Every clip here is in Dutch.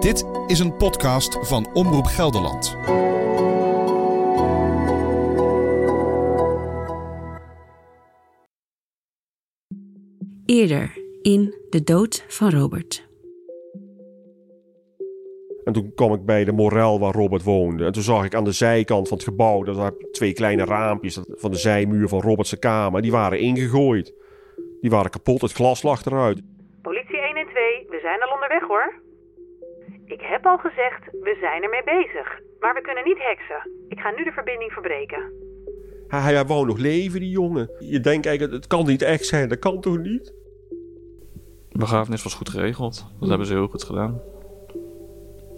Dit is een podcast van Omroep Gelderland. Eerder in De Dood van Robert. En toen kwam ik bij de morel waar Robert woonde. En toen zag ik aan de zijkant van het gebouw... dat er twee kleine raampjes van de zijmuur van Robert's kamer... die waren ingegooid. Die waren kapot, het glas lag eruit. Politie 112, we zijn al onderweg hoor. Ik heb al gezegd, we zijn ermee bezig. Maar we kunnen niet heksen. Ik ga nu de verbinding verbreken. Hij, hij wou nog leven, die jongen. Je denkt eigenlijk, het kan niet echt zijn. Dat kan toch niet? De begrafenis was goed geregeld. Dat hebben ze heel goed gedaan.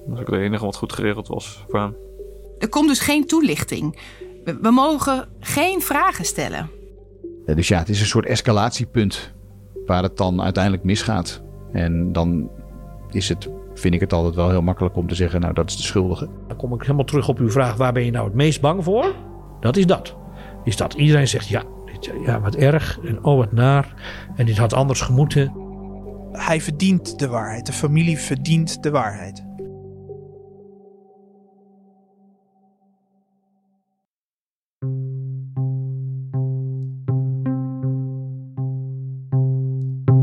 Dat is ook het enige wat goed geregeld was voor hem. Er komt dus geen toelichting. We, we mogen geen vragen stellen. Dus ja, het is een soort escalatiepunt waar het dan uiteindelijk misgaat. En dan is het, vind ik het altijd wel heel makkelijk om te zeggen, nou dat is de schuldige. Dan kom ik helemaal terug op uw vraag, waar ben je nou het meest bang voor? Dat is dat. Is dat iedereen zegt, ja, dit, ja wat erg en oh wat naar. En dit had anders gemoeten. Hij verdient de waarheid. De familie verdient de waarheid.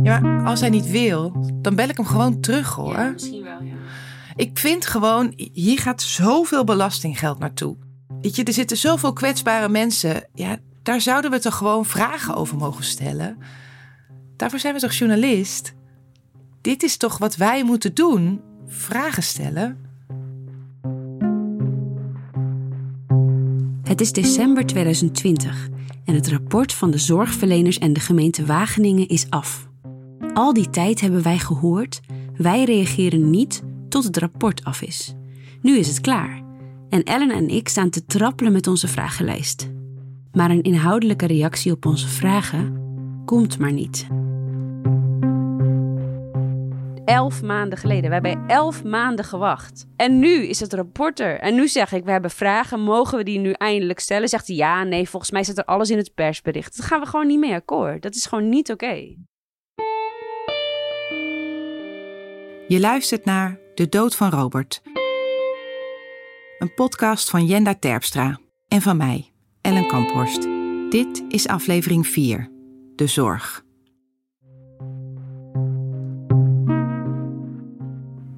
Ja, maar als hij niet wil, dan bel ik hem gewoon terug hoor. Ik vind gewoon, hier gaat zoveel belastinggeld naartoe. Weet je, er zitten zoveel kwetsbare mensen. Ja, daar zouden we toch gewoon vragen over mogen stellen. Daarvoor zijn we toch journalist? Dit is toch wat wij moeten doen? Vragen stellen? Het is december 2020 en het rapport van de zorgverleners en de gemeente Wageningen is af. Al die tijd hebben wij gehoord, wij reageren niet tot het rapport af is. Nu is het klaar. En Ellen en ik staan te trappelen met onze vragenlijst. Maar een inhoudelijke reactie op onze vragen komt maar niet. Elf maanden geleden. We hebben elf maanden gewacht. En nu is het rapport er. En nu zeg ik, we hebben vragen. Mogen we die nu eindelijk stellen? Zegt hij, ja, nee, volgens mij zit er alles in het persbericht. Dat gaan we gewoon niet mee akkoord. Dat is gewoon niet oké. Je luistert naar De Dood van Robert. Een podcast van Jenda Terpstra en van mij, Ellen Kamphorst. Dit is aflevering 4, De Zorg.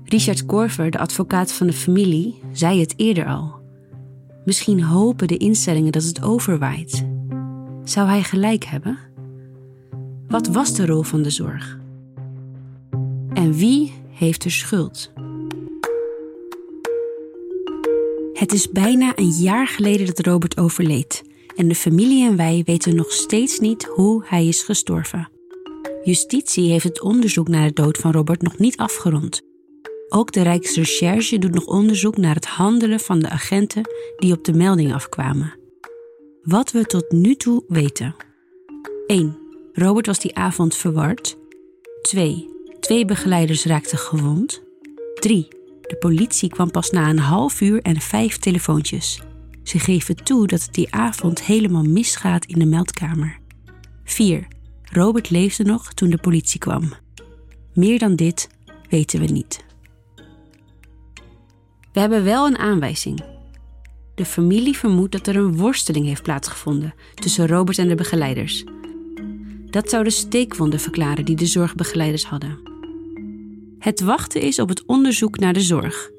Richard Korver, de advocaat van de familie, zei het eerder al. Misschien hopen de instellingen dat het overwaait. Zou hij gelijk hebben? Wat was de rol van de zorg? En wie heeft er schuld? Het is bijna een jaar geleden dat Robert overleed en de familie en wij weten nog steeds niet hoe hij is gestorven. Justitie heeft het onderzoek naar de dood van Robert nog niet afgerond. Ook de Rijksrecherche doet nog onderzoek naar het handelen van de agenten die op de melding afkwamen. Wat we tot nu toe weten. 1. Robert was die avond verward. 2. Twee begeleiders raakten gewond. 3. De politie kwam pas na een half uur en vijf telefoontjes. Ze geven toe dat het die avond helemaal misgaat in de meldkamer. 4. Robert leefde nog toen de politie kwam. Meer dan dit weten we niet. We hebben wel een aanwijzing. De familie vermoedt dat er een worsteling heeft plaatsgevonden tussen Robert en de begeleiders. Dat zou de steekwonden verklaren die de zorgbegeleiders hadden. Het wachten is op het onderzoek naar de zorg.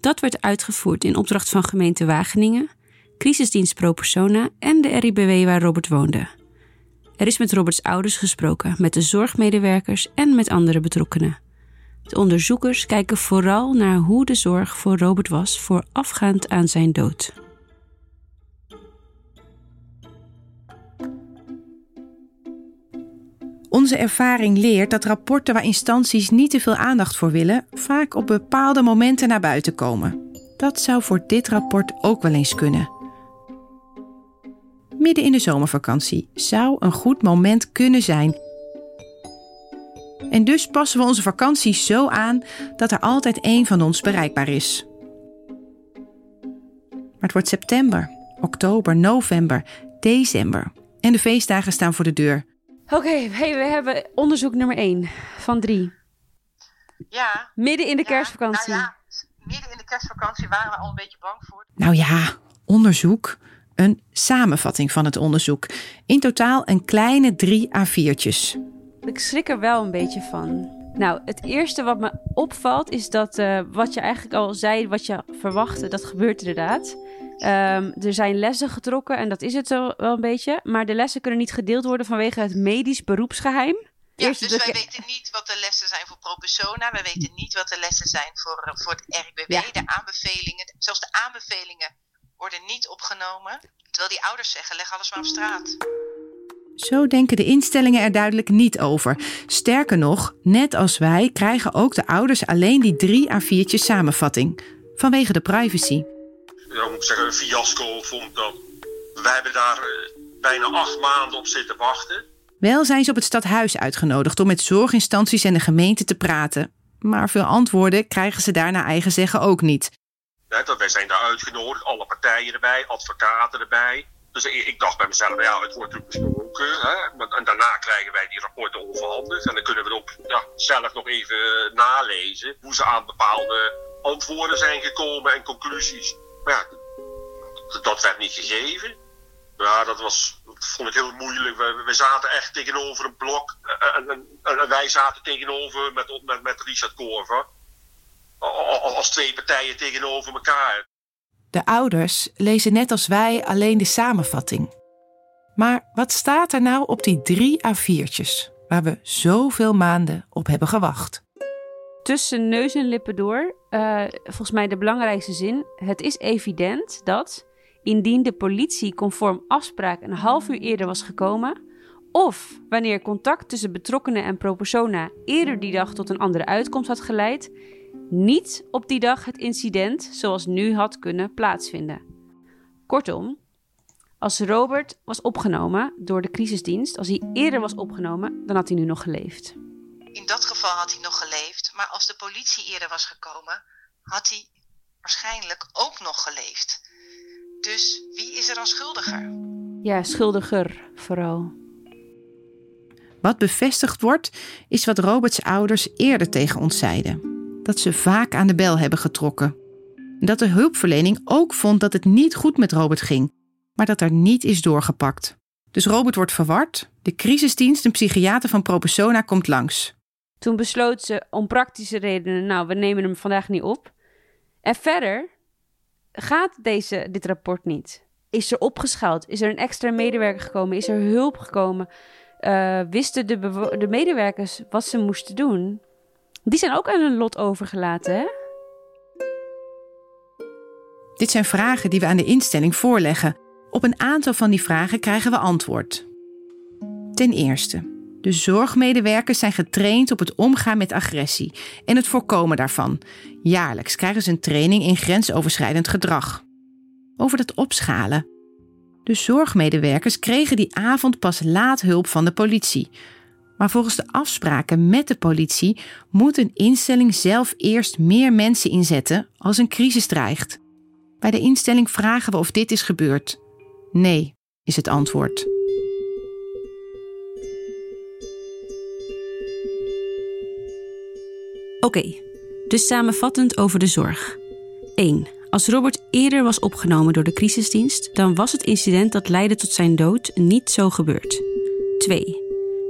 Dat werd uitgevoerd in opdracht van gemeente Wageningen, crisisdienst Pro Persona en de RIBW waar Robert woonde. Er is met Roberts ouders gesproken, met de zorgmedewerkers en met andere betrokkenen. De onderzoekers kijken vooral naar hoe de zorg voor Robert was voorafgaand aan zijn dood. Onze ervaring leert dat rapporten waar instanties niet te veel aandacht voor willen, vaak op bepaalde momenten naar buiten komen. Dat zou voor dit rapport ook wel eens kunnen. Midden in de zomervakantie zou een goed moment kunnen zijn. En dus passen we onze vakantie zo aan dat er altijd één van ons bereikbaar is. Maar het wordt september, oktober, november, december en de feestdagen staan voor de deur. Oké, hey, we hebben onderzoek nummer 1 van 3. Ja. Midden in de Ja, kerstvakantie. Nou ja, midden in de kerstvakantie waren we al een beetje bang voor. Nou ja, onderzoek. Een samenvatting van het onderzoek. In totaal een kleine drie A4'tjes. Ik schrik er wel een beetje van. Nou, het eerste wat me opvalt is dat eh, wat je eigenlijk al zei, wat je verwachtte, dat gebeurt inderdaad. Ehm, er zijn lessen getrokken en dat is het zo wel een beetje. Maar de lessen kunnen niet gedeeld worden vanwege het medisch beroepsgeheim. Ja, Eerst dus wij weten niet wat de lessen zijn voor ProPersona. Wij weten niet wat de lessen zijn voor, eh, voor het RIBW. Ja. De aanbevelingen, zelfs de aanbevelingen worden niet opgenomen. Terwijl die ouders zeggen, leg alles maar op straat. Zo denken de instellingen er duidelijk niet over. Sterker nog, net als wij krijgen ook de ouders alleen die drie A4'tjes samenvatting. Vanwege de privacy. ja, moet ik zeggen, een fiasco vond dat. Wij hebben daar eh, bijna acht maanden op zitten wachten. Wel zijn ze op het stadhuis uitgenodigd om met zorginstanties en de gemeente te praten. Maar veel antwoorden krijgen ze daar naar eigen zeggen ook niet. Dat wij zijn daar uitgenodigd, alle partijen erbij, advocaten erbij. Dus ik, ik dacht bij mezelf, ja, het wordt natuurlijk besproken. Hè, en daarna krijgen wij die rapporten overhandigd. En dan kunnen we ook zelf nog even nalezen hoe ze aan bepaalde antwoorden zijn gekomen en conclusies. Maar ja, dat werd niet gegeven. Ja, dat was, vond ik heel moeilijk. We, we zaten echt tegenover een blok. eh, En, wij zaten tegenover met, met, met Richard Korver. Als twee partijen tegenover elkaar. De ouders lezen net als wij alleen de samenvatting. Maar wat staat er nou op die drie A4'tjes waar we zoveel maanden op hebben gewacht? tussen neus en lippen door, eh, volgens mij de belangrijkste zin. Het is evident dat indien de politie conform afspraak een half uur eerder was gekomen, of wanneer contact tussen betrokkenen en pro persona eerder die dag tot een andere uitkomst had geleid, niet op die dag het incident zoals nu had kunnen plaatsvinden. Kortom, als Robert was opgenomen door de crisisdienst, als hij eerder was opgenomen, dan had hij nu nog geleefd. In dat geval had hij nog geleefd. Maar als de politie eerder was gekomen, had hij waarschijnlijk ook nog geleefd. Dus wie is er dan schuldiger? Ja, schuldiger vooral. Wat bevestigd wordt, is wat Roberts ouders eerder tegen ons zeiden: dat ze vaak aan de bel hebben getrokken. En dat de hulpverlening ook vond dat het niet goed met Robert ging, maar dat er niet is doorgepakt. Dus Robert wordt verward, de crisisdienst, een psychiater van ProPersona, komt langs. Toen besloot ze om praktische redenen, nou, we nemen hem vandaag niet op. En verder gaat deze, dit rapport niet. Is er opgeschaald? Is er een extra medewerker gekomen? Is er hulp gekomen? Eh, wisten de, de medewerkers wat ze moesten doen? Die zijn ook aan hun lot overgelaten, hè? Dit zijn vragen die we aan de instelling voorleggen. Op een aantal van die vragen krijgen we antwoord. Ten eerste, de zorgmedewerkers zijn getraind op het omgaan met agressie en het voorkomen daarvan. Jaarlijks krijgen ze een training in grensoverschrijdend gedrag. Over dat opschalen. De zorgmedewerkers kregen die avond pas laat hulp van de politie. Maar volgens de afspraken met de politie moet een instelling zelf eerst meer mensen inzetten als een crisis dreigt. Bij de instelling vragen we of dit is gebeurd. Nee, is het antwoord. Oké, dus samenvattend over de zorg. 1. Als Robert eerder was opgenomen door de crisisdienst, dan was het incident dat leidde tot zijn dood niet zo gebeurd. 2.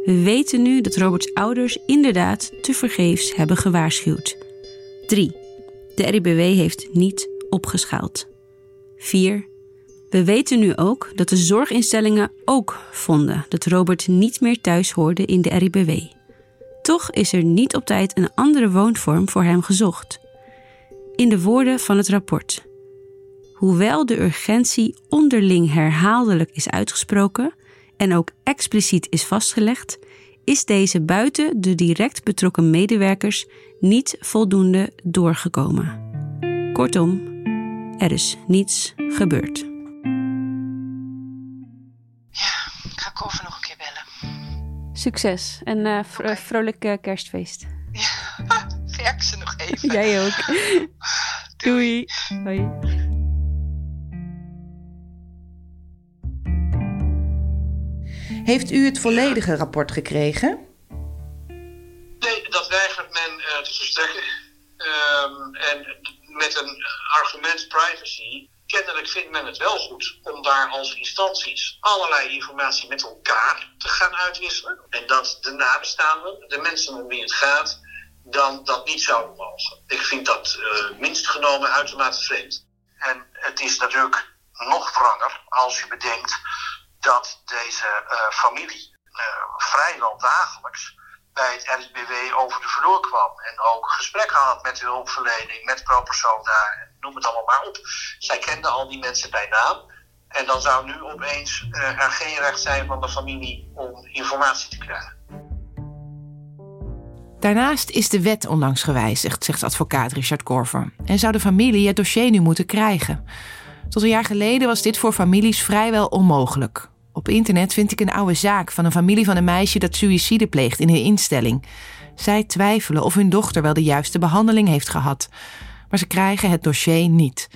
We weten nu dat Roberts ouders inderdaad tevergeefs hebben gewaarschuwd. 3. De RIBW heeft niet opgeschaald. 4. We weten nu ook dat de zorginstellingen ook vonden dat Robert niet meer thuis hoorde in de RIBW. Toch is er niet op tijd een andere woonvorm voor hem gezocht. In de woorden van het rapport. Hoewel de urgentie onderling herhaaldelijk is uitgesproken en ook expliciet is vastgelegd, is deze buiten de direct betrokken medewerkers niet voldoende doorgekomen. Kortom, er is niets gebeurd. Ik ga Corver nog een keer bellen. Succes en eh, vro- Oké. vrolijk eh, kerstfeest. Werk ze nog even. Jij ook. Doei. Hoi. Heeft u het volledige rapport gekregen? Nee, dat weigert men eh, te verstrekken. Ehm, en met een argument privacy, kennelijk vindt men het wel goed om daar als instanties allerlei informatie met elkaar te gaan uitwisselen. En dat de nabestaanden, de mensen om wie het gaat, dan dat niet zouden mogen. Ik vind dat uh, minst genomen uitermate vreemd. En het is natuurlijk nog wranger als je bedenkt dat deze uh, familie uh, vrijwel dagelijks bij het RIBW over de vloer kwam. En ook gesprekken had met de hulpverlening, met pro-persona, noem het allemaal maar op. Zij kenden al die mensen bij naam. En dan zou nu opeens er geen recht zijn van de familie om informatie te krijgen. Daarnaast is de wet onlangs gewijzigd, zegt advocaat Richard Korver. En zou de familie het dossier nu moeten krijgen. Tot een jaar geleden was dit voor families vrijwel onmogelijk. Op internet vind ik een oude zaak van een familie van een meisje dat suïcide pleegt in een instelling. Zij twijfelen of hun dochter wel de juiste behandeling heeft gehad. Maar ze krijgen het dossier niet.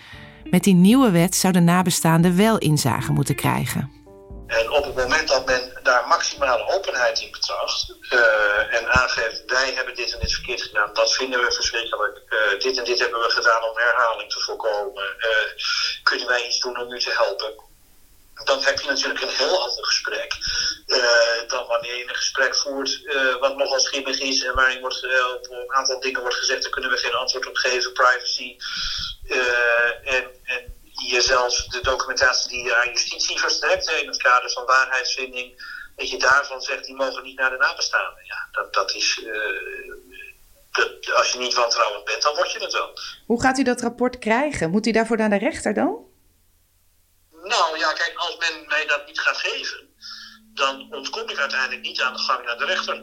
Met die nieuwe wet zouden nabestaanden wel inzage moeten krijgen. En op het moment dat men maximale openheid in betracht uh, en aangeeft wij hebben dit en dit verkeerd gedaan, dat vinden we verschrikkelijk. Uh, dit en dit hebben we gedaan om herhaling te voorkomen. Uh, kunnen wij iets doen om u te helpen? dan heb je natuurlijk een heel ander gesprek dan wanneer je een gesprek voert wat nogal schimmig is en waarin wordt, op een aantal dingen wordt gezegd, daar kunnen we geen antwoord op geven, privacy. en, en je zelfs de documentatie die je aan justitie verstrekt in het kader van waarheidsvinding, dat je daarvan zegt, die mogen niet naar de nabestaanden. Ja, dat, dat is. Dat, als je niet wantrouwend bent, dan word je het wel. Hoe gaat u dat rapport krijgen? Moet u daarvoor naar de rechter dan? Nou ja, kijk, als men mij dat niet gaat geven, dan ontkom ik uiteindelijk niet aan de gang naar de rechter.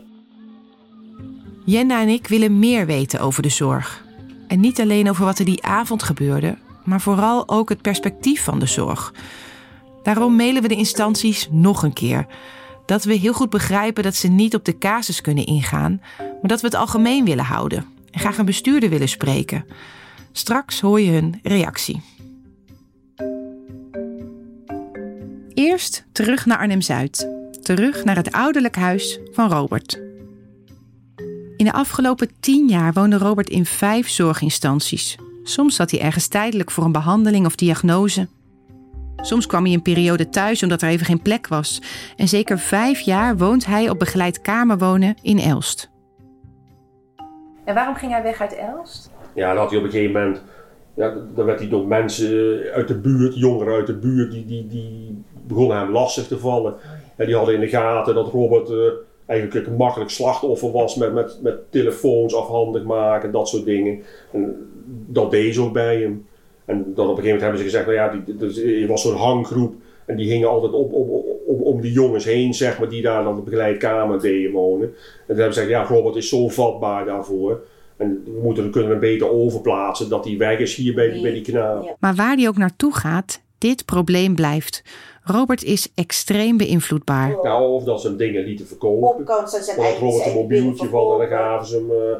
Jenna en ik willen meer weten over de zorg. En niet alleen over wat er die avond gebeurde, maar vooral ook het perspectief van de zorg. Daarom mailen we de instanties nog een keer. Dat we heel goed begrijpen dat ze niet op de casus kunnen ingaan, maar dat we het algemeen willen houden en graag een bestuurder willen spreken. Straks hoor je hun reactie. Eerst terug naar Arnhem-Zuid. Terug naar het ouderlijk huis van Robert. In de afgelopen tien jaar woonde Robert in vijf zorginstanties. Soms zat hij ergens tijdelijk voor een behandeling of diagnose. Soms kwam hij een periode thuis omdat er even geen plek was. En zeker vijf jaar woont hij op begeleid kamerwonen in Elst. En waarom ging hij weg uit Elst? Ja, dan had hij op een gegeven moment ja, dan werd hij door mensen uit de buurt, jongeren uit de buurt, die, die, die begonnen hem lastig te vallen. En die hadden in de gaten dat Robert uh, eigenlijk een makkelijk slachtoffer was met, met, met telefoons afhandig maken, dat soort dingen. En dat deed ze ook bij hem. En dan op een gegeven moment hebben ze gezegd, nou ja, die, dus, er was zo'n hanggroep en die hingen altijd op, op, op, om die jongens heen, zeg maar, die daar dan de begeleidkamer deden wonen. En toen hebben ze gezegd, ja, Robert is zo vatbaar daarvoor. En we moeten, kunnen we beter overplaatsen dat hij weg is hier bij, bij die knaap. Maar waar hij ook naartoe gaat, dit probleem blijft. Robert is extreem beïnvloedbaar. Nou, of dat ze hem dingen lieten verkopen. Of dat Robert een mobieltje van en dan gaven ze hem uh,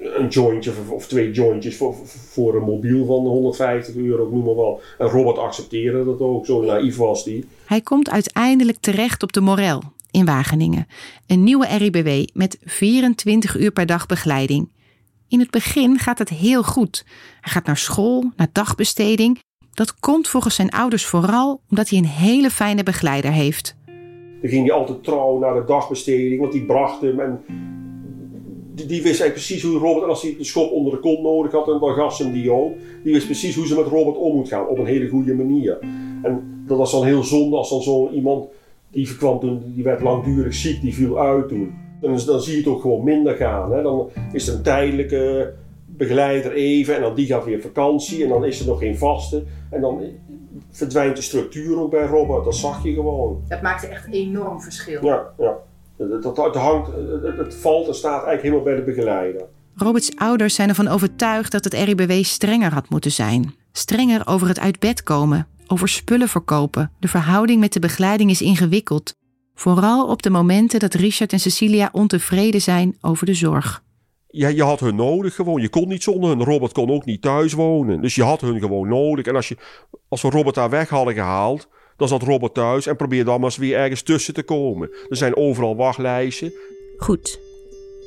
een jointje of, of, twee jointjes voor, voor een mobiel van 150 euro, noem maar wel. En Robert accepteerde dat ook, zo naïef was hij. Hij komt uiteindelijk terecht op de Morel in Wageningen. Een nieuwe RIBW met 24 uur per dag begeleiding. In het begin gaat het heel goed. Hij gaat naar school, naar dagbesteding. Dat komt volgens zijn ouders vooral omdat hij een hele fijne begeleider heeft. Dan ging hij altijd trouw naar de dagbesteding, want die bracht hem. En die, die wist eigenlijk precies hoe Robert, en als hij de schop onder de kont nodig had, en dan gaf ze hem die ook. Die wist precies hoe ze met Robert om moet gaan, op een hele goede manier. En dat was dan heel zonde als dan zo iemand, die kwam toen, die werd langdurig ziek, die viel uit toen. Dan, dan zie je het ook gewoon minder gaan. Hè. Dan is er een tijdelijke begeleider even en dan die gaat weer vakantie en dan is er nog geen vaste. En dan verdwijnt de structuur ook bij Robert, dat zag je gewoon. Dat maakte echt enorm verschil. Ja, ja. Het, het, het, hangt, het, het valt en staat eigenlijk helemaal bij de begeleider. Roberts ouders zijn ervan overtuigd dat het RIBW strenger had moeten zijn. Strenger over het uit bed komen, over spullen verkopen. De verhouding met de begeleiding is ingewikkeld. Vooral op de momenten dat Richard en Cecilia ontevreden zijn over de zorg. Ja, je had hun nodig gewoon. Je kon niet zonder hun. Robert kon ook niet thuis wonen. Dus je had hun gewoon nodig. En als, je, als we Robert daar weg hadden gehaald, dan zat Robert thuis en probeerde dan maar eens weer ergens tussen te komen. Er zijn overal wachtlijsten. Goed.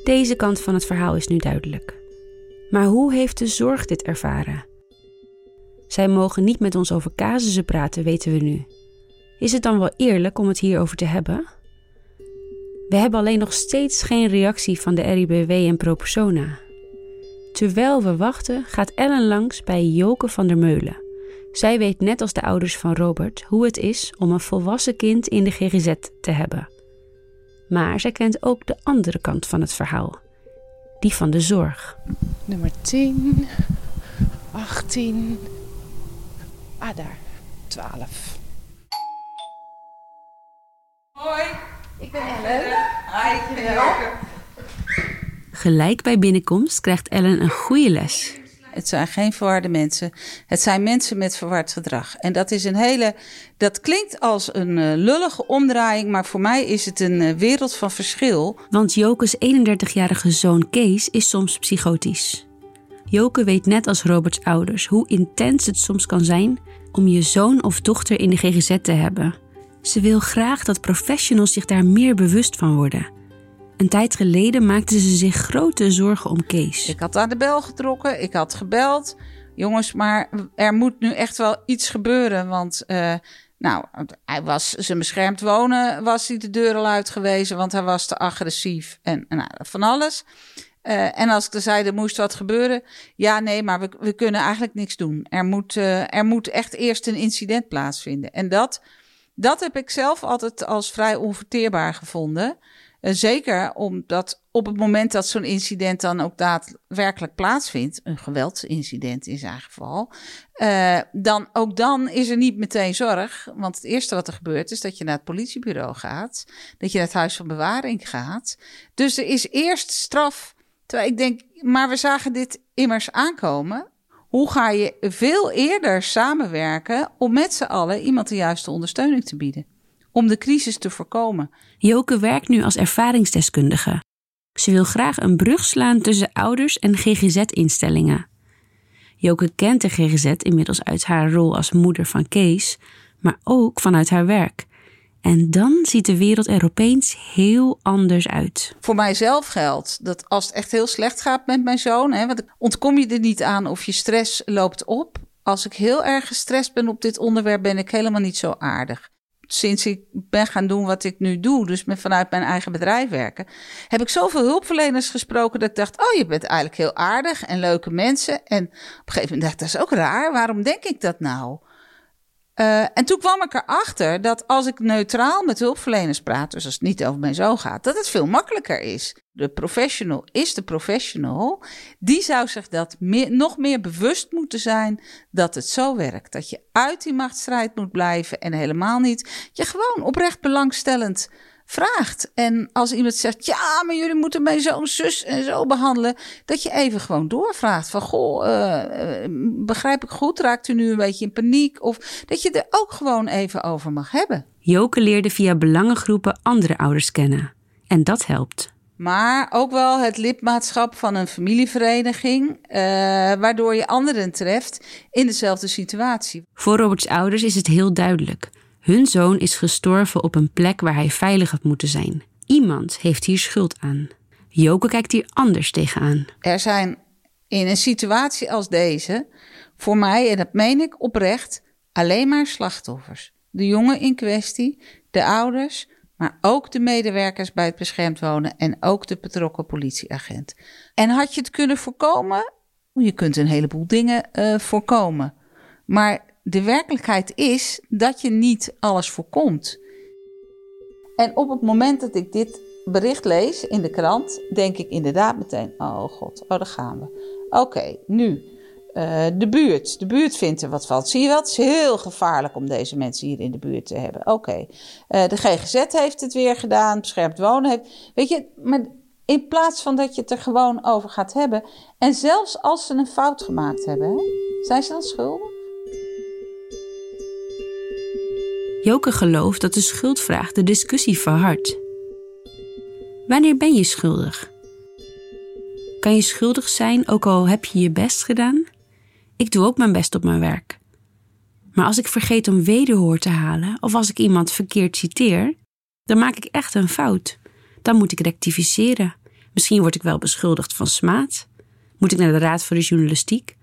Deze kant van het verhaal is nu duidelijk. Maar hoe heeft de zorg dit ervaren? Zij mogen niet met ons over casussen praten, weten we nu. Is het dan wel eerlijk om het hierover te hebben? We hebben alleen nog steeds geen reactie van de RIBW en ProPersona. Terwijl we wachten, gaat Ellen langs bij Joke van der Meulen. Zij weet net als de ouders van Robert hoe het is om een volwassen kind in de GGZ te hebben. Maar zij kent ook de andere kant van het verhaal, die van de zorg. Nummer 10, 18, ah daar, 12. Hoi, ik ben Ellen. Hi, ik ben Gelijk bij binnenkomst krijgt Ellen een goede les. Het zijn geen verwarde mensen. Het zijn mensen met verward gedrag. En dat is een hele. Dat klinkt als een uh, lullige omdraaiing, maar voor mij is het een uh, wereld van verschil. Want Joke's 31-jarige zoon Kees is soms psychotisch. Joke weet net als Roberts ouders hoe intens het soms kan zijn om je zoon of dochter in de GGZ te hebben. Ze wil graag dat professionals zich daar meer bewust van worden. Een tijd geleden maakte ze zich grote zorgen om Kees. Ik had aan de bel getrokken, ik had gebeld. Jongens, maar er moet nu echt wel iets gebeuren. Want, uh, nou, hij was zijn beschermd wonen, was hij de deur al uitgewezen, want hij was te agressief en nou, van alles. Uh, en als ik er zei, er moest wat gebeuren. Ja, nee, maar we, we kunnen eigenlijk niks doen. Er moet, uh, er moet echt eerst een incident plaatsvinden. En dat, dat heb ik zelf altijd als vrij onverteerbaar gevonden. Uh, zeker omdat op het moment dat zo'n incident dan ook daadwerkelijk plaatsvindt, een geweldsincident in zijn geval, uh, dan ook dan is er niet meteen zorg. Want het eerste wat er gebeurt is dat je naar het politiebureau gaat, dat je naar het huis van bewaring gaat. Dus er is eerst straf. Terwijl ik denk, maar we zagen dit immers aankomen. Hoe ga je veel eerder samenwerken om met z'n allen iemand de juiste ondersteuning te bieden? Om de crisis te voorkomen. Joke werkt nu als ervaringsdeskundige. Ze wil graag een brug slaan tussen ouders en GGZ-instellingen. Joke kent de GGZ inmiddels uit haar rol als moeder van Kees, maar ook vanuit haar werk. En dan ziet de wereld er opeens heel anders uit. Voor mijzelf geldt dat als het echt heel slecht gaat met mijn zoon, hè, want ontkom je er niet aan of je stress loopt op. Als ik heel erg gestrest ben op dit onderwerp, ben ik helemaal niet zo aardig sinds ik ben gaan doen wat ik nu doe, dus met vanuit mijn eigen bedrijf werken, heb ik zoveel hulpverleners gesproken dat ik dacht: oh, je bent eigenlijk heel aardig en leuke mensen. En op een gegeven moment dacht ik: dat is ook raar. Waarom denk ik dat nou? Uh, en toen kwam ik erachter dat als ik neutraal met hulpverleners praat, dus als het niet over mijn zoon gaat, dat het veel makkelijker is. De professional is de professional. Die zou zich dat nog meer bewust moeten zijn dat het zo werkt. Dat je uit die machtsstrijd moet blijven en helemaal niet je gewoon oprecht belangstellend vraagt. En als iemand zegt, ja, maar jullie moeten mij zo'n zus en zo behandelen, dat je even gewoon doorvraagt van, goh, uh, begrijp ik goed, raakt u nu een beetje in paniek? Of dat je er ook gewoon even over mag hebben. Joke leerde via belangengroepen andere ouders kennen. En dat helpt. Maar ook wel het lidmaatschap van een familievereniging, uh, waardoor je anderen treft in dezelfde situatie. Voor Roberts ouders is het heel duidelijk. Hun zoon is gestorven op een plek waar hij veilig had moeten zijn. Iemand heeft hier schuld aan. Joke kijkt hier anders tegenaan. Er zijn in een situatie als deze, voor mij, en dat meen ik oprecht, alleen maar slachtoffers. De jongen in kwestie, de ouders, maar ook de medewerkers bij het beschermd wonen en ook de betrokken politieagent. En had je het kunnen voorkomen? Je kunt een heleboel dingen uh, voorkomen. Maar de werkelijkheid is dat je niet alles voorkomt. En op het moment dat ik dit bericht lees in de krant, denk ik inderdaad meteen: oh god, oh daar gaan we. Oké, nu. Uh, de buurt. De buurt vindt er wat van. Zie je wel? Het is heel gevaarlijk om deze mensen hier in de buurt te hebben. Oké. Uh, de GGZ heeft het weer gedaan. Beschermd wonen heeft. Weet je, maar in plaats van dat je het er gewoon over gaat hebben. En zelfs als ze een fout gemaakt hebben, zijn ze dan schuldig? Joke gelooft dat de schuldvraag de discussie verhardt. Wanneer ben je schuldig? Kan je schuldig zijn ook al heb je je best gedaan? Ik doe ook mijn best op mijn werk. Maar als ik vergeet om wederhoor te halen of als ik iemand verkeerd citeer, dan maak ik echt een fout. Dan moet ik rectificeren. Misschien word ik wel beschuldigd van smaad. Moet ik naar de Raad voor de Journalistiek?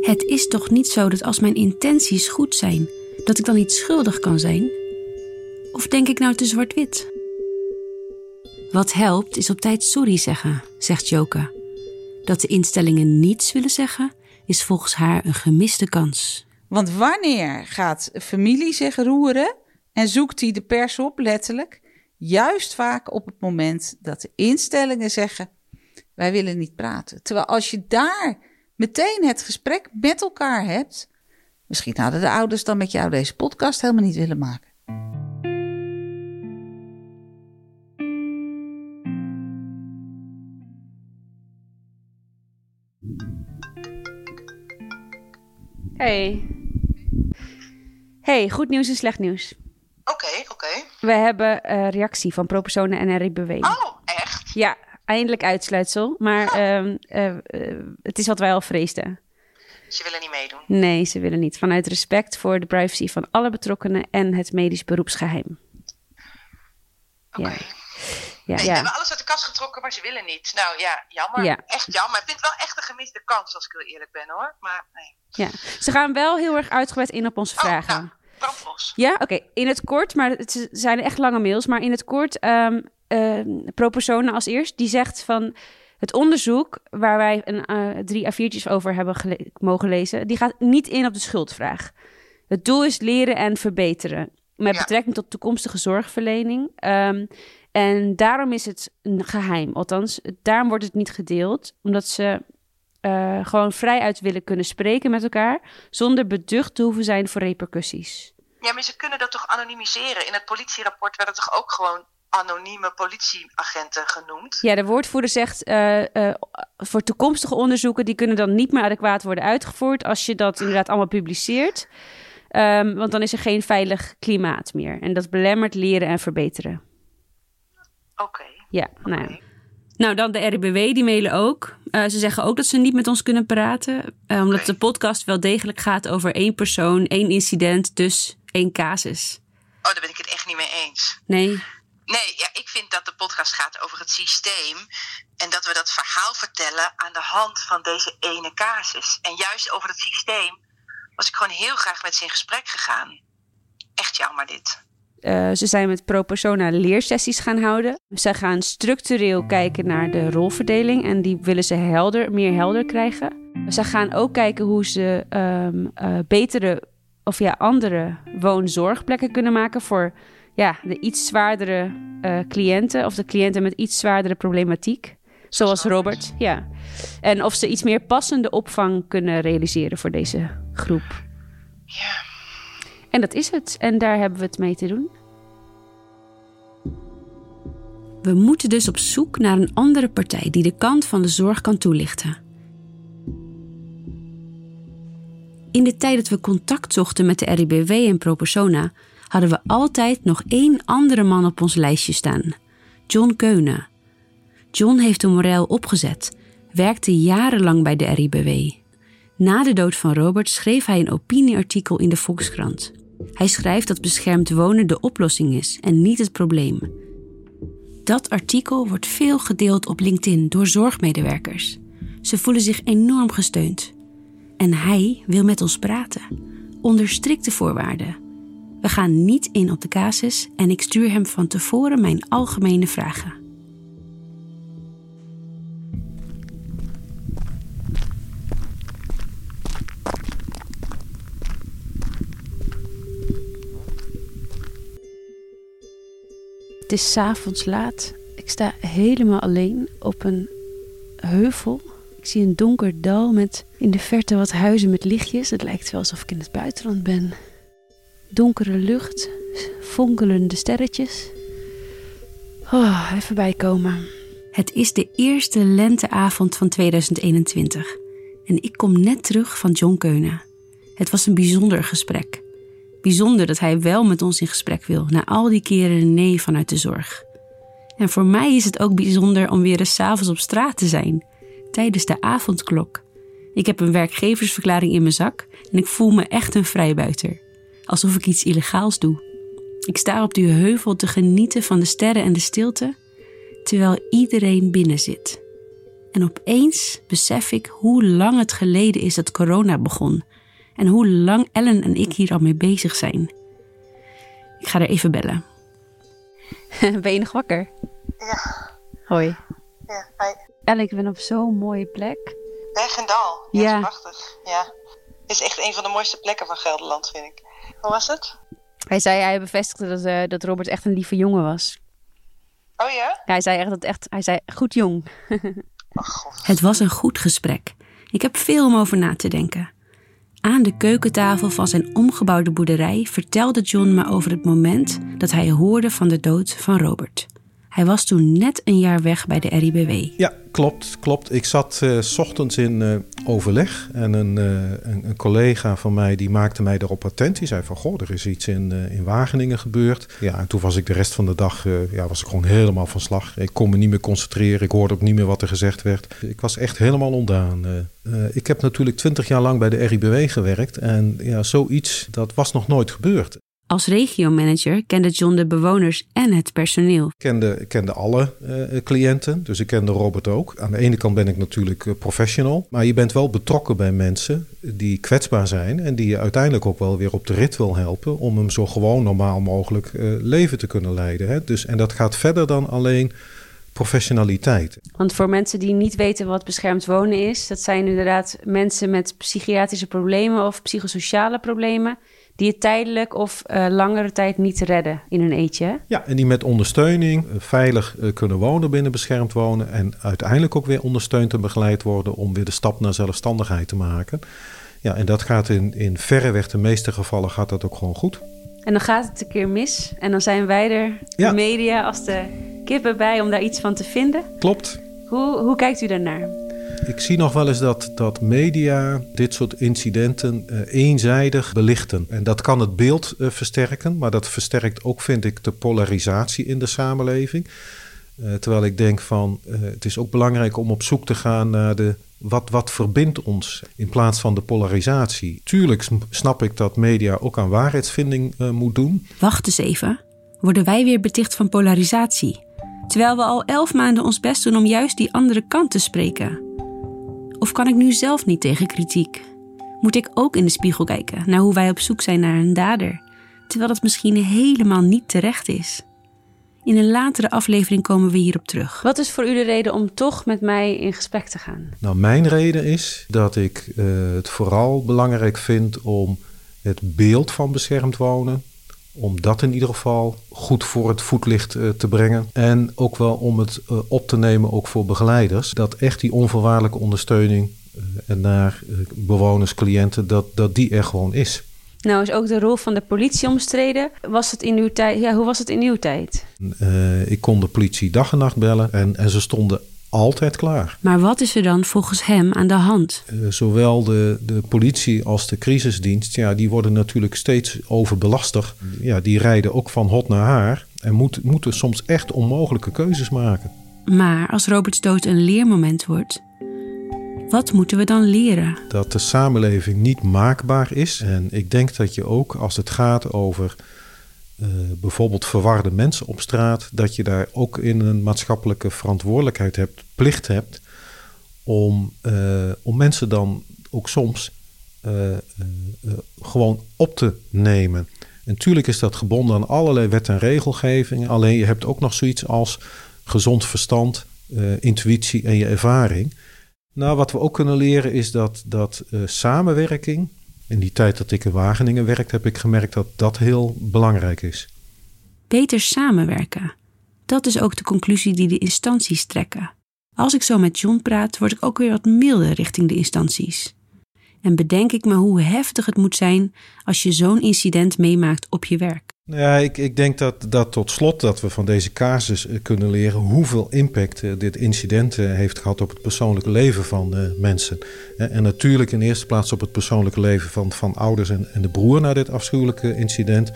Het is toch niet zo dat als mijn intenties goed zijn, dat ik dan niet schuldig kan zijn? Of denk ik nou te zwart-wit? Wat helpt is op tijd sorry zeggen, zegt Joke. Dat de instellingen niets willen zeggen, is volgens haar een gemiste kans. Want wanneer gaat familie zich roeren en zoekt hij de pers op, letterlijk? Juist vaak op het moment dat de instellingen zeggen: wij willen niet praten. Terwijl als je daar meteen het gesprek met elkaar hebt, misschien hadden de ouders dan met jou deze podcast helemaal niet willen maken. Hey. Hey, goed nieuws en slecht nieuws. Oké, oké. We hebben uh, reactie van ProPersonen en RIBW. Oh, echt? Ja, eindelijk uitsluitsel. Maar ehm, eh, eh, het is wat wij al vreesden. Ze willen niet meedoen? Nee, ze willen niet. Vanuit respect voor de privacy van alle betrokkenen en het medisch beroepsgeheim. Oké. Ja. Ja, Ja, Ze hebben alles uit de kast getrokken, maar ze willen niet. Nou ja, jammer. Ja. Echt jammer. Ik vind het wel echt een gemiste kans, als ik heel eerlijk ben hoor. Maar nee. Ja. Ze gaan wel heel erg uitgebreid in op onze vragen. Brandlos. Ja, oké. In het kort, maar het zijn echt lange mails. Maar in het kort, ehm ehm, ProPersona als eerst, die zegt van het onderzoek waar wij een, eh, drie A4'tjes over hebben gele- mogen lezen, die gaat niet in op de schuldvraag. Het doel is leren en verbeteren met betrekking tot toekomstige zorgverlening. Ehm, en daarom is het een geheim. Althans, daarom wordt het niet gedeeld, omdat ze eh, gewoon vrijuit willen kunnen spreken met elkaar, zonder beducht te hoeven zijn voor repercussies. Ja, maar ze kunnen dat toch anonimiseren? In het politierapport werden toch ook gewoon anonieme politieagenten genoemd? Ja, de woordvoerder zegt eh, eh, voor toekomstige onderzoeken, die kunnen dan niet meer adequaat worden uitgevoerd als je dat inderdaad allemaal publiceert. Ehm, want dan is er geen veilig klimaat meer. En dat belemmert leren en verbeteren. Oké. Ja, nou ja. Nou, dan de RIBW, die mailen ook. Eh, ze zeggen ook dat ze niet met ons kunnen praten. omdat de podcast wel degelijk gaat over één persoon, één incident, dus één casus. Oh, daar ben ik het echt niet mee eens. Nee, Nee, ja, ik vind dat de podcast gaat over het systeem. En dat we dat verhaal vertellen aan de hand van deze ene casus. En juist over het systeem was ik gewoon heel graag met ze in gesprek gegaan. Echt jammer dit. Eh, ze zijn met pro-persona leersessies gaan houden. Ze gaan structureel kijken naar de rolverdeling en die willen ze helder, meer helder krijgen. Ze gaan ook kijken hoe ze ehm, eh, betere of ja, andere woonzorgplekken kunnen maken voor ja, de iets zwaardere eh, cliënten of de cliënten met iets zwaardere problematiek. Zoals Robert, ja. En of ze iets meer passende opvang kunnen realiseren voor deze groep. Ja. En dat is het. En daar hebben we het mee te doen. We moeten dus op zoek naar een andere partij die de kant van de zorg kan toelichten. In de tijd dat we contact zochten met de RIBW en ProPersona, hadden we altijd nog één andere man op ons lijstje staan: John Keunen. John heeft de morel opgezet, werkte jarenlang bij de RIBW. Na de dood van Robert schreef hij een opinieartikel in de Volkskrant. Hij schrijft dat beschermd wonen de oplossing is en niet het probleem. Dat artikel wordt veel gedeeld op LinkedIn door zorgmedewerkers. Ze voelen zich enorm gesteund. En hij wil met ons praten, onder strikte voorwaarden. We gaan niet in op de casus en ik stuur hem van tevoren mijn algemene vragen. Het is 's avonds laat. Ik sta helemaal alleen op een heuvel. Ik zie een donker dal met in de verte wat huizen met lichtjes. Het lijkt wel alsof ik in het buitenland ben. Donkere lucht, fonkelende sterretjes. Oh, even bijkomen. Het is de eerste lenteavond van 2021. En ik kom net terug van John Keunen. Het was een bijzonder gesprek. Bijzonder dat hij wel met ons in gesprek wil, na al die keren nee vanuit de zorg. En voor mij is het ook bijzonder om weer eens 's avonds op straat te zijn, tijdens de avondklok. Ik heb een werkgeversverklaring in mijn zak en ik voel me echt een vrijbuiter. Alsof ik iets illegaals doe. Ik sta op die heuvel te genieten van de sterren en de stilte, terwijl iedereen binnen zit. En opeens besef ik hoe lang het geleden is dat corona begon. En hoe lang Ellen en ik hier al mee bezig zijn. Ik ga er even bellen. ben je nog wakker? Ja. Hoi. Ja, hi. Ellen, ik ben op zo'n mooie plek. Bergendal. Ja. Ja. Dat is prachtig. Ja. Het is echt een van de mooiste plekken van Gelderland, vind ik. Hoe was het? Hij zei, hij bevestigde dat, eh, dat Robert echt een lieve jongen was. Oh ja? Hij zei echt dat echt, hij zei goed jong. Het was een goed gesprek. Ik heb veel om over na te denken. Aan de keukentafel van zijn omgebouwde boerderij vertelde John me over het moment dat hij hoorde van de dood van Robert. Hij was toen net een jaar weg bij de RIBW. Ja, klopt, klopt. Ik zat s ochtends in eh, overleg en een, eh, een, een collega van mij die maakte mij erop attent. Die zei van, goh, er is iets in, in Wageningen gebeurd. Ja, en toen was ik de rest van de dag ja, was ik gewoon helemaal van slag. Ik kon me niet meer concentreren. Ik hoorde ook niet meer wat er gezegd werd. Ik was echt helemaal ontdaan. Eh, ik heb natuurlijk twintig jaar lang bij de RIBW gewerkt. En ja, zoiets, dat was nog nooit gebeurd. Als regiomanager kende John de bewoners en het personeel. Ik kende, ik kende alle eh, cliënten, dus ik kende Robert ook. Aan de ene kant ben ik natuurlijk eh, professional, maar je bent wel betrokken bij mensen die kwetsbaar zijn en die je uiteindelijk ook wel weer op de rit wil helpen om hem zo gewoon normaal mogelijk eh, leven te kunnen leiden. Hè? Dus, en dat gaat verder dan alleen professionaliteit. Want voor mensen die niet weten wat beschermd wonen is, dat zijn inderdaad mensen met psychiatrische problemen of psychosociale problemen, die het tijdelijk of eh, langere tijd niet redden in hun eentje. hè? Ja, en die met ondersteuning eh, veilig eh, kunnen wonen binnen beschermd wonen. En uiteindelijk ook weer ondersteund en begeleid worden om weer de stap naar zelfstandigheid te maken. Ja, en dat gaat in, in verreweg de meeste gevallen gaat dat ook gewoon goed. En dan gaat het een keer mis en dan zijn wij er, Ja. de media, als de kippen bij om daar iets van te vinden. Klopt. Hoe, hoe kijkt u daarnaar? Ik zie nog wel eens dat, dat media dit soort incidenten eh, eenzijdig belichten. En dat kan het beeld eh, versterken, maar dat versterkt ook, vind ik, de polarisatie in de samenleving. Eh, terwijl ik denk van, het is ook belangrijk om op zoek te gaan naar de, wat, wat verbindt ons in plaats van de polarisatie. Tuurlijk sn- snap ik dat media ook aan waarheidsvinding moet doen. Wacht eens even. Worden wij weer beticht van polarisatie? Terwijl we al elf maanden ons best doen om juist die andere kant te spreken. Of kan ik nu zelf niet tegen kritiek? Moet ik ook in de spiegel kijken naar hoe wij op zoek zijn naar een dader, terwijl dat misschien helemaal niet terecht is? In een latere aflevering komen we hierop terug. Wat is voor u de reden om toch met mij in gesprek te gaan? Nou, mijn reden is dat ik eh, het vooral belangrijk vind om het beeld van beschermd wonen, om dat in ieder geval goed voor het voetlicht eh, te brengen. En ook wel om het eh, op te nemen, ook voor begeleiders, dat echt die onvoorwaardelijke ondersteuning eh, en naar bewoners, cliënten, dat, dat die er gewoon is. Nou is ook de rol van de politie omstreden. Was het in uw tijd? Ja, hoe was het in uw tijd? Ik kon de politie dag en nacht bellen en, en ze stonden altijd klaar. Maar wat is er dan volgens hem aan de hand? Eh, zowel de, de politie als de crisisdienst, ja, die worden natuurlijk steeds overbelast. Ja, die rijden ook van hot naar haar en moet, moeten soms echt onmogelijke keuzes maken. Maar als Roberts dood een leermoment wordt, wat moeten we dan leren? Dat de samenleving niet maakbaar is. En ik denk dat je ook als het gaat over eh, bijvoorbeeld verwarde mensen op straat, dat je daar ook in een maatschappelijke verantwoordelijkheid hebt, plicht hebt, om, eh, om mensen dan ook soms eh, gewoon op te nemen. En natuurlijk is dat gebonden aan allerlei wet en regelgeving. Alleen je hebt ook nog zoiets als gezond verstand, intuïtie en je ervaring. Nou, wat we ook kunnen leren is dat, dat samenwerking. In die tijd dat ik in Wageningen werkte, heb ik gemerkt dat dat heel belangrijk is. Beter samenwerken. Dat is ook de conclusie die de instanties trekken. Als ik zo met John praat, word ik ook weer wat milder richting de instanties. En bedenk ik me hoe heftig het moet zijn als je zo'n incident meemaakt op je werk. Nou Ja, ik, ik denk dat, dat tot slot dat we van deze casus eh, kunnen leren hoeveel impact eh, dit incident eh, heeft gehad op het persoonlijke leven van mensen. En natuurlijk in eerste plaats op het persoonlijke leven van, van ouders en, en de broer na dit afschuwelijke incident.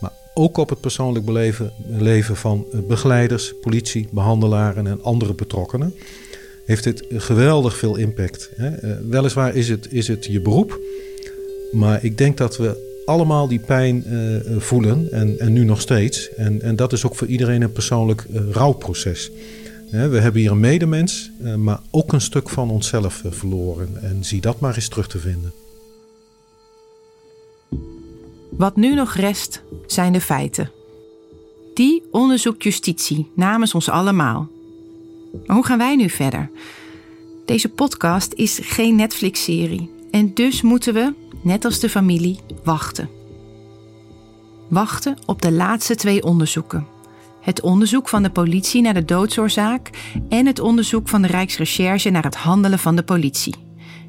Maar ook op het persoonlijk beleven, leven van begeleiders, politie, behandelaren en andere betrokkenen. Heeft dit geweldig veel impact. Weliswaar is het, is het je beroep, maar ik denk dat we allemaal die pijn eh, eh, voelen en, en nu nog steeds. En, en dat is ook voor iedereen een persoonlijk eh, rouwproces. We hebben hier een medemens, maar ook een stuk van onszelf verloren. En zie dat maar eens terug te vinden. Wat nu nog rest, zijn de feiten. Die onderzoekt justitie namens ons allemaal. Maar hoe gaan wij nu verder? Deze podcast is geen Netflix-serie. En dus moeten we, net als de familie, wachten. Wachten op de laatste twee onderzoeken. Het onderzoek van de politie naar de doodsoorzaak en het onderzoek van de Rijksrecherche naar het handelen van de politie.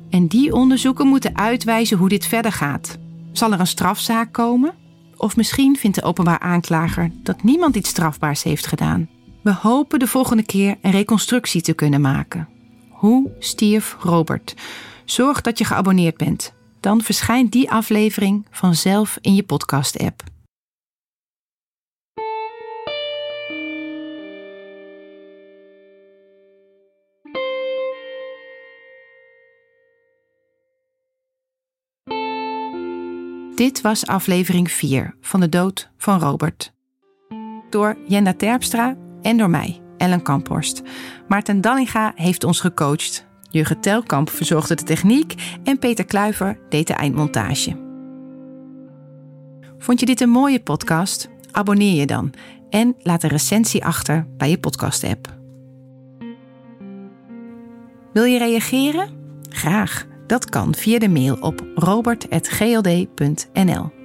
En die onderzoeken moeten uitwijzen hoe dit verder gaat. Zal er een strafzaak komen? Of misschien vindt de openbaar aanklager dat niemand iets strafbaars heeft gedaan. We hopen de volgende keer een reconstructie te kunnen maken. Hoe stierf Robert? Zorg dat je geabonneerd bent. Dan verschijnt die aflevering vanzelf in je podcast-app. Dit was aflevering 4 van de dood van Robert. Door Jenda Terpstra en door mij, Ellen Kamphorst. Maarten Dallinga heeft ons gecoacht. Jurgen Telkamp verzorgde de techniek en Peter Kluiver deed de eindmontage. Vond je dit een mooie podcast? Abonneer je dan en laat een recensie achter bij je podcast-app. Wil je reageren? Graag. Dat kan via de mail op robert.gld.nl.